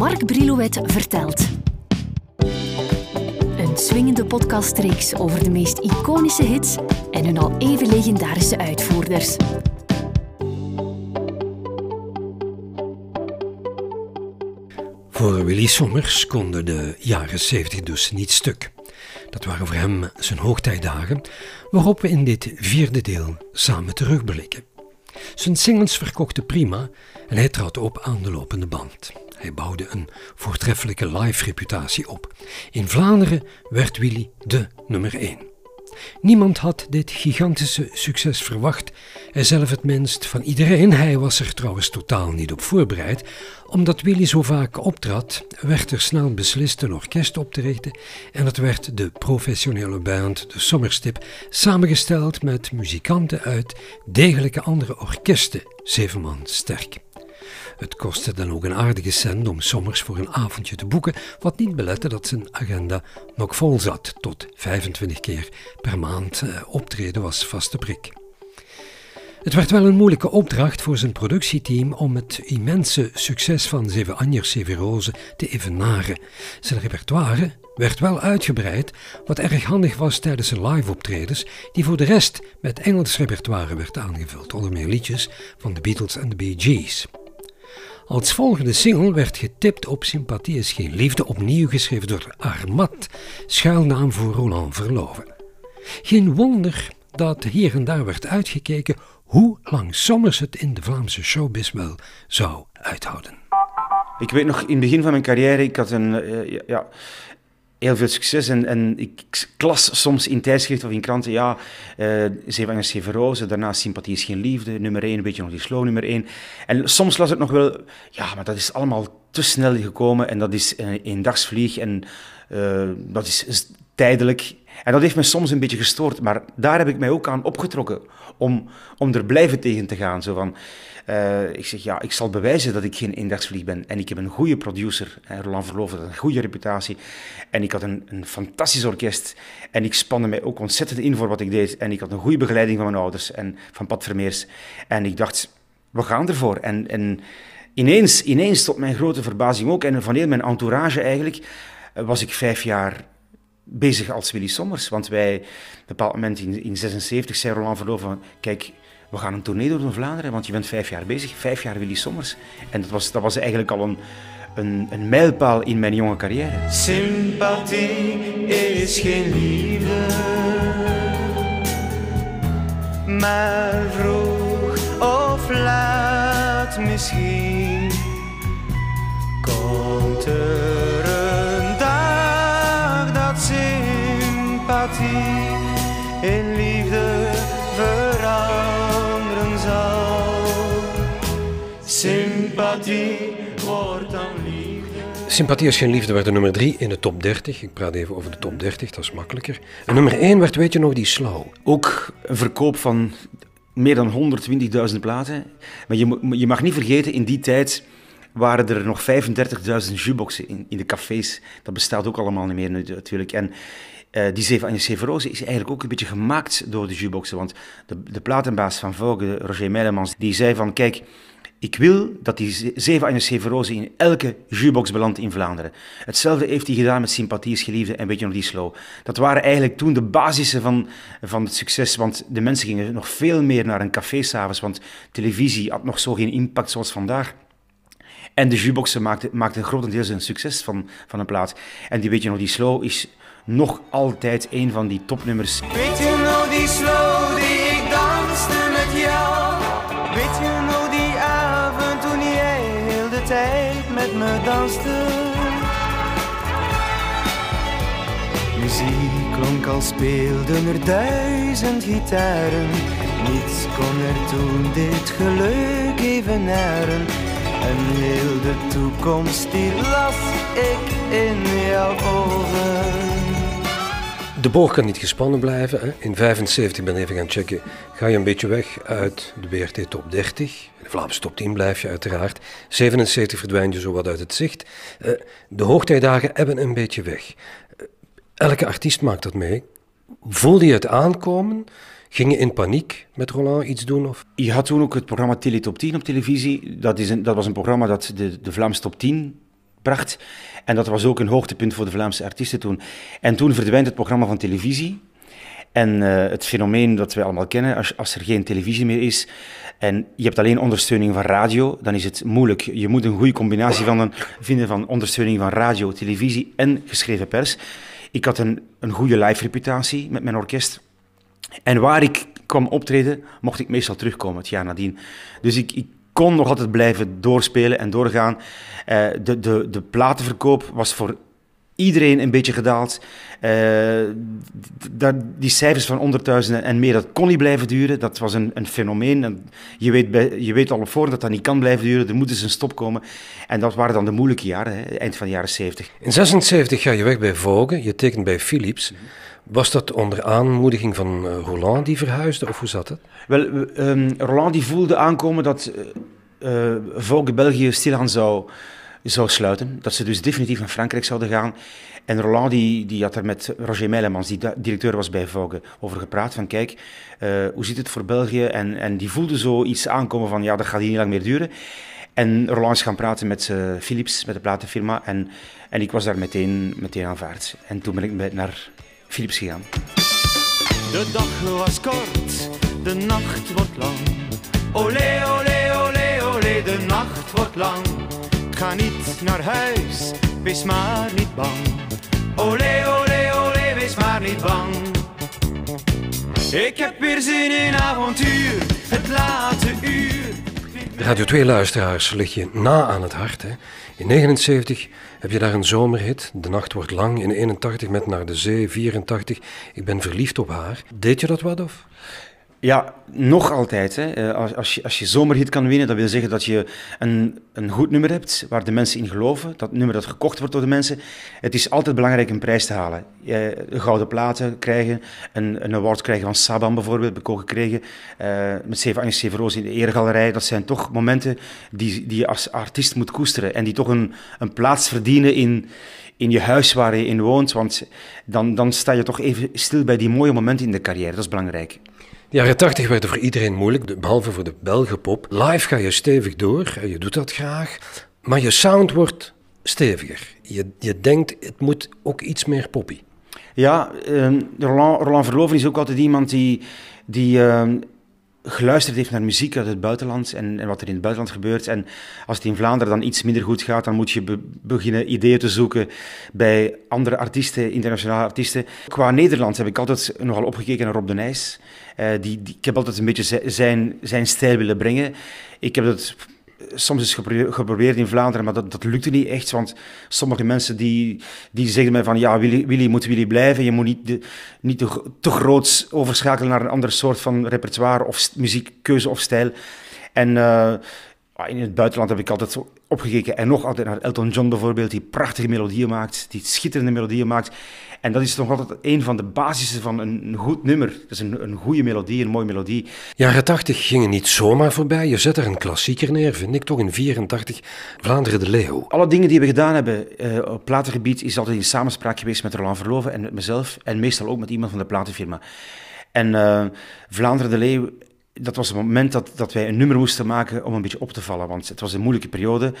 Mark Brilouet vertelt. Een swingende podcastreeks over de meest iconische hits en hun al even legendarische uitvoerders. Voor Willy Sommers konden de jaren 70 dus niet stuk. Dat waren voor hem zijn hoogtijdagen, waarop we in dit vierde deel samen terugblikken. Zijn singles verkochten prima en hij trad op aan de lopende band. Hij bouwde een voortreffelijke live-reputatie op. In Vlaanderen werd Willy de nummer 1. Niemand had dit gigantische succes verwacht, hij zelf het minst van iedereen. Hij was er trouwens totaal niet op voorbereid. Omdat Willy zo vaak optrad, werd er snel beslist een orkest op te richten en het werd de professionele band, de Sommerstip, samengesteld met muzikanten uit degelijke andere orkesten, zeven man sterk. Het kostte dan ook een aardige cent om sommers voor een avondje te boeken, wat niet belette dat zijn agenda nog vol zat. Tot 25 keer per maand eh, optreden was vaste prik. Het werd wel een moeilijke opdracht voor zijn productieteam om het immense succes van Zeven Anjers, Zeven Rozen te evenaren. Zijn repertoire werd wel uitgebreid, wat erg handig was tijdens zijn live-optredens, die voor de rest met Engels repertoire werd aangevuld, onder meer liedjes van de Beatles en de Bee Gees. Als volgende single werd getipt op Sympathie is geen liefde, opnieuw geschreven door Armat, schuilnaam voor Roland Verloven. Geen wonder dat hier en daar werd uitgekeken hoe lang Sommers het in de Vlaamse showbiz wel zou uithouden. Ik weet nog, in het begin van mijn carrière, ik had een, uh, ja, heel veel succes. En, en ik klas soms in tijdschriften of in kranten, ja, uh, Zeven Zeven Rozen, daarna Sympathie is geen liefde, nummer 1, een beetje nog die slow nummer 1. En soms las het nog wel, ja, maar dat is allemaal te snel gekomen en dat is een dagsvlieg en uh, dat is tijdelijk. En dat heeft me soms een beetje gestoord, maar daar heb ik mij ook aan opgetrokken om, om er blijven tegen te gaan. Zo van, uh, ik zeg, ja, ik zal bewijzen dat ik geen eendagsvlieg ben. En ik heb een goede producer, Roland Verloven, een goede reputatie. En ik had een, een fantastisch orkest. En ik spande mij ook ontzettend in voor wat ik deed. En ik had een goede begeleiding van mijn ouders en van Pat Vermeers. En ik dacht, we gaan ervoor. En, en ineens, ineens, tot mijn grote verbazing ook, en van heel mijn entourage eigenlijk, was ik vijf jaar bezig als Willy Sommers. Want wij, op een bepaald moment in, in 76, zei Roland Verloven, kijk, we gaan een tournee door Vlaanderen, want je bent vijf jaar bezig. Vijf jaar Willy Sommers. En dat was, dat was eigenlijk al een, een, een mijlpaal in mijn jonge carrière. Sympathie is geen liefde, maar vroeg of laat misschien komt er Sympathie is geen liefde werd de nummer 3 in de top 30. Ik praat even over de top 30, dat is makkelijker. En nummer 1 werd, weet je nog, die Slow. Ook een verkoop van meer dan 120.000 platen. Maar je, je mag niet vergeten, in die tijd waren er nog 35.000 jukeboxen in, in de cafés. Dat bestaat ook allemaal niet meer natuurlijk. En uh, die Zeven Anje Severose is eigenlijk ook een beetje gemaakt door de jukeboxen. Want de, de platenbaas van Vogue, Roger Meilemans, die zei van... Kijk, ik wil dat die Zeven Anje Severose in elke jukebox belandt in Vlaanderen. Hetzelfde heeft hij gedaan met Sympathie is geliefde en Weet je nog die slow. Dat waren eigenlijk toen de basissen van, van het succes. Want de mensen gingen nog veel meer naar een café s'avonds. Want televisie had nog zo geen impact zoals vandaag. En de jukeboxen maakten, maakten grotendeels een succes van, van een plaat. En die Weet je nog die slow is nog altijd een van die topnummers. Muziek klonk als speelden er duizend gitaren. Niets kon er toen dit geluk evenaren. En heel toekomst die las ik in jouw ogen. De boog kan niet gespannen blijven. Hè. In 75 ben even gaan checken. Ga je een beetje weg uit de BRT top 30. Top 10 blijf je uiteraard. 77 verdwijn je zo wat uit het zicht. Uh, de hoogtijdagen hebben een beetje weg. Uh, elke artiest maakt dat mee. Voelde je het aankomen? Ging je in paniek met Roland iets doen? Of? Je had toen ook het programma Tele Top 10 op televisie. Dat, is een, dat was een programma dat de, de Vlaamse top 10 pracht. En dat was ook een hoogtepunt voor de Vlaamse artiesten toen. En toen verdwijnt het programma van televisie. En uh, het fenomeen dat wij allemaal kennen, als, als, er geen televisie meer is en je hebt alleen ondersteuning van radio, dan is het moeilijk. Je moet een goede combinatie van een, vinden van ondersteuning van radio, televisie en geschreven pers. Ik had een, een goede live reputatie met mijn orkest. En waar ik kwam optreden, mocht ik meestal terugkomen het jaar nadien. Dus ik, ik kon nog altijd blijven doorspelen en doorgaan. Uh, de, de, de platenverkoop was voor iedereen een beetje gedaald. Uh, die cijfers van honderdduizenden en meer, dat kon niet blijven duren. Dat was een, een fenomeen. En je, weet bij, je weet al op voorhand dat dat niet kan blijven duren. Er moet eens een stop komen. En dat waren dan de moeilijke jaren, hè, eind van de jaren 70. In 76 ga je weg bij Vogue. Je tekent bij Philips. Was dat onder aanmoediging van uh, Roland die verhuisde, of hoe zat het? Wel, um, Roland die voelde aankomen dat uh, Vogue België stilaan zou zou sluiten. Dat ze dus definitief naar Frankrijk zouden gaan. En Roland die, die had er met Roger Meilemans, die directeur was bij Vogue, over gepraat. Van kijk, uh, hoe zit het voor België? En, en die voelde zo iets aankomen van ja, dat gaat hier niet lang meer duren. En Roland is gaan praten met uh, Philips, met de platenfirma. En, en ik was daar meteen, meteen aanvaard. En toen ben ik naar Philips gegaan. De dag was kort, de nacht wordt lang. Olé, olé, olé, olé, de nacht wordt lang. Ga niet naar huis, wees maar niet bang. Olé, olé, olé, wees maar niet bang. Ik heb weer zin in avontuur, het late uur. Radio 2 luisteraars lig je na aan het hart. Hè? In 79 heb je daar een zomerhit. De nacht wordt lang. In 81 met Naar de Zee. 84 Ik ben verliefd op haar. Deed je dat wat of? Ja, nog altijd. Hè. Eh, als, als, je, als je zomerhit kan winnen, dat wil zeggen dat je een, een goed nummer hebt waar de mensen in geloven. Dat nummer dat gekocht wordt door de mensen. Het is altijd belangrijk een prijs te halen. Je, gouden platen krijgen, een, een award krijgen van Saban bijvoorbeeld, heb ik ook gekregen. Uh, met Seven Agnes Severoos in de eregalerij. Dat zijn toch momenten die, die je als artiest moet koesteren. En die toch een, een plaats verdienen in, in je huis waar je in woont. Want dan, dan sta je toch even stil bij die mooie momenten in de carrière. Dat is belangrijk. De jaren 80 werden voor iedereen moeilijk, behalve voor de Belgenpop. Live ga je stevig door, je doet dat graag, maar je sound wordt steviger. Je, je denkt, het moet ook iets meer poppy. Ja, uh, Roland, Verloven is ook altijd iemand die, die uh, geluisterd heeft naar muziek uit het buitenland en, en, wat er in het buitenland gebeurt. En als het in Vlaanderen dan iets minder goed gaat, dan moet je beginnen ideeën te zoeken bij andere artiesten, internationale artiesten. Qua Nederland heb ik altijd nogal opgekeken naar Rob de Nijs. Uh, die, die, ik heb altijd een beetje zijn, zijn stijl willen brengen. Ik heb dat soms eens geprobeerd in Vlaanderen, maar dat, dat lukte niet echt. Want sommige mensen die, die zeggen mij van ja, Willy, Willy moet Willy blijven. Je moet niet, niet te, te groot overschakelen naar een ander soort van repertoire of muziekkeuze of stijl. En uh, in het buitenland heb ik altijd opgekeken en nog altijd naar Elton John bijvoorbeeld, die prachtige melodieën maakt, die schitterende melodieën maakt. En dat is nog altijd een van de basissen van een, goed nummer. Dat is een, een goede melodie, een mooie melodie. Jaren 80 gingen niet zomaar voorbij. Je zet er een klassieker neer, vind ik toch in 84, Vlaanderen de Leeuw. Alle dingen die we gedaan hebben uh, op platengebied is altijd in samenspraak geweest met Roland Verloven en met mezelf. En meestal ook met iemand van de platenfirma. En uh, Vlaanderen de Leeuw dat was het moment dat, dat wij een nummer moesten maken om een beetje op te vallen. Want het was een moeilijke periode.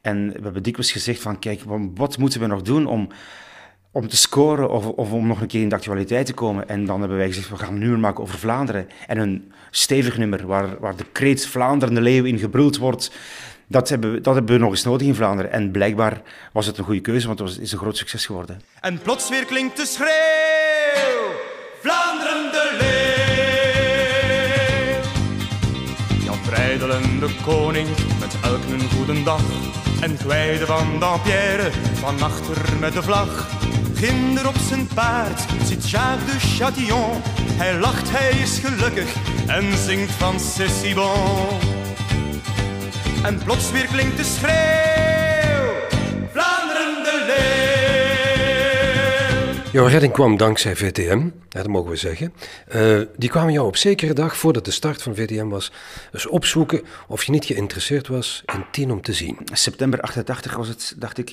En we hebben dikwijls gezegd van, kijk, wat moeten we nog doen om, om te scoren of, of om nog een keer in de actualiteit te komen. En dan hebben wij gezegd, we gaan een nummer maken over Vlaanderen. En een stevig nummer waar, waar de kreet Vlaanderen de leeuw in gebruld wordt. Dat hebben, we, dat hebben we nog eens nodig in Vlaanderen. En blijkbaar was het een goede keuze, want het was, is een groot succes geworden. En plots weer klinkt de schreeuw, de koning, met elk een goede dag. En Gwijde van Dampierre, van achter met de vlag. Ginder op zijn paard zit Jacques de Chatillon. Hij lacht, hij is gelukkig en zingt van C'est bon. En plots weer klinkt de schreeuw, Jouw redding kwam dankzij VTM, dat mogen we zeggen. Uh, die kwamen jou op zekere dag, voordat de start van VTM was, eens opzoeken of je niet geïnteresseerd was in Tien om te zien. September 88 was het, dacht ik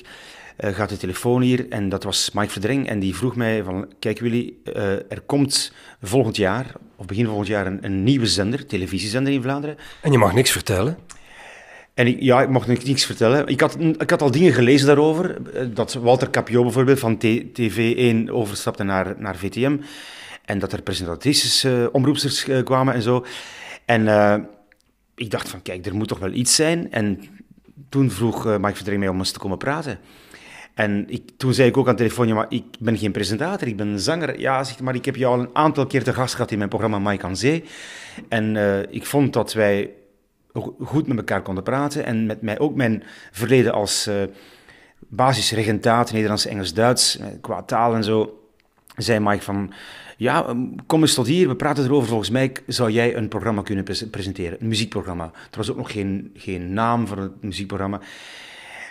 uh, gaat de telefoon hier en dat was Mike Verdring en die vroeg mij van, kijk Willy, uh, er komt volgend jaar, of begin volgend jaar, een, een, nieuwe zender, televisiezender in Vlaanderen. En je mag niks vertellen? En ja, ik mocht niets vertellen. Ik had, ik had al dingen gelezen daarover. eh, Dat Walter Capio bijvoorbeeld van T- TV1 overstapte naar, naar VTM. En dat er presentatrices, eh omroepsters eh, kwamen en zo. En ik dacht van, kijk, er moet toch wel iets zijn. En toen vroeg eh Mike Verdring mij om eens te komen praten. En ik, toen zei ik ook aan de telefoon, ja, maar ik ben geen presentator, ik ben een zanger. Ja, zegt maar ik heb jou al een aantal keer te gast gehad in mijn programma Mike aan Zee. En ik vond dat wij goed met elkaar konden praten. En met mij ook mijn verleden als eh basisregentaat, Nederlands, Engels, Duits, eh, qua taal en zo, zei Mike van... Ja, ehm, kom eens tot hier, we praten erover. Volgens mij zou jij een programma kunnen pres- presenteren, een muziekprogramma. Er was ook nog geen, geen naam voor het muziekprogramma.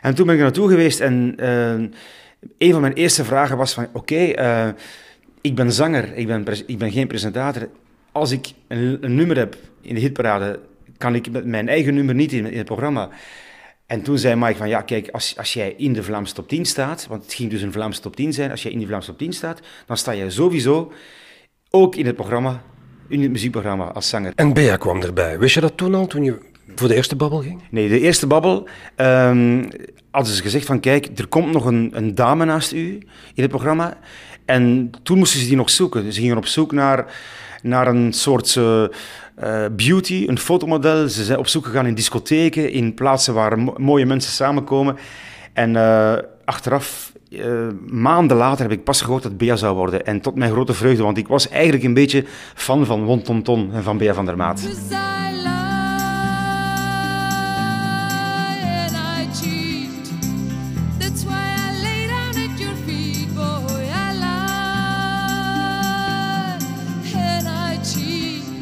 En toen ben ik er naartoe geweest en eh, een van mijn eerste vragen was van... Oké, ik ben zanger, ik ben, ik ben geen presentator. Als ik een, een nummer heb in de hitparade, kan ik met mijn eigen nummer niet in, in het programma. En toen zei Mike van, ja kijk, als, als jij in de Vlaamse top 10 staat, want het ging dus een Vlaamse top 10 zijn, als jij in die Vlaamse top 10 staat, dan sta je sowieso ook in het programma, in het muziekprogramma als zanger. En Bea kwam erbij. Wist je dat toen al, toen je voor de eerste babbel ging? Nee, de eerste babbel ehm hadden ze gezegd van kijk, er komt nog een, een dame naast u in het programma. En toen moesten ze die nog zoeken. Ze gingen op zoek naar, naar een soort eh, eh, beauty, een fotomodel. Ze zijn op zoek gegaan in discotheken, in plaatsen waar mo- mooie mensen samenkomen. En eh, achteraf, eh, maanden later, heb ik pas gehoord dat Bea zou worden. En tot mijn grote vreugde, want ik was eigenlijk een beetje fan van Won Ton Ton en van Bea van der Maat.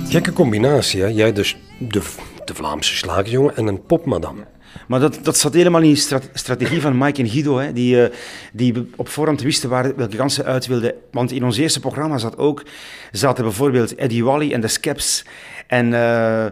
Gekke combinatie, hè? Jij dus de, de Vlaamse slagerjongen en een popmadam. Maar dat, dat zat helemaal in de strat- strategie van Mike en Guido, hè, die, eh, die op voorhand wisten waar, welke kansen uit wilden. Want in ons eerste programma zat ook, zaten bijvoorbeeld Eddie Wally en de Skeps en eh, eh,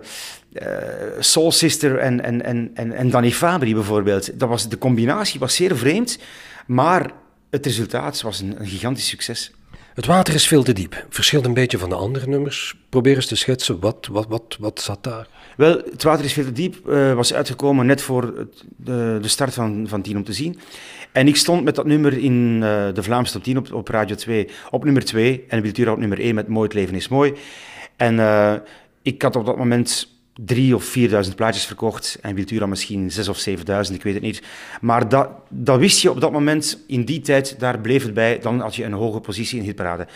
Soul Sister en, en, en, en, en Danny Fabri bijvoorbeeld. Dat was, de combinatie was zeer vreemd, maar het resultaat was een gigantisch succes. Het water is veel te diep. Verschilt een beetje van de andere nummers. Probeer eens te schetsen. Wat, wat, wat, wat zat daar? Wel, Het Water is veel te diep eh, was uitgekomen net voor het- de, de start van, van Tien om te zien. En ik stond met dat nummer in eh, de Vlaamse top 10 op, op Radio 2 op nummer 2 en Wiltura op nummer 1 met Mooi het leven is mooi. En eh, ik had op dat moment drie of 4.000 plaatjes verkocht en Wiltura misschien 6 of 7.000, ik weet het niet. Maar dat, dat wist je op dat moment, in die tijd, daar bleef het bij, dan had je een hoge positie in hitparade.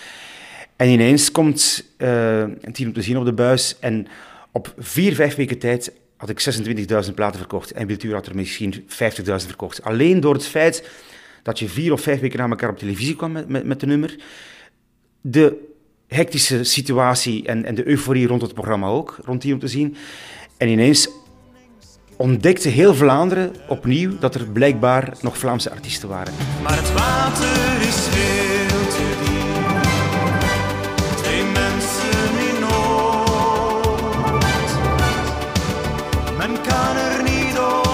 En ineens komt eh, een team te zien op de buis. En op vier, vijf weken tijd had ik 26.000 platen verkocht. En Wiltuur had er misschien 50.000 verkocht. Alleen door het feit dat je vier of vijf weken na elkaar op televisie kwam met, met, met de nummer. De hectische situatie en, en de euforie rond het programma ook, rond die om te zien. En ineens ontdekte heel Vlaanderen opnieuw dat er blijkbaar nog Vlaamse artiesten waren. Maar het water is veel te diep. Twee mensen in nood. Men kan er niet omheen.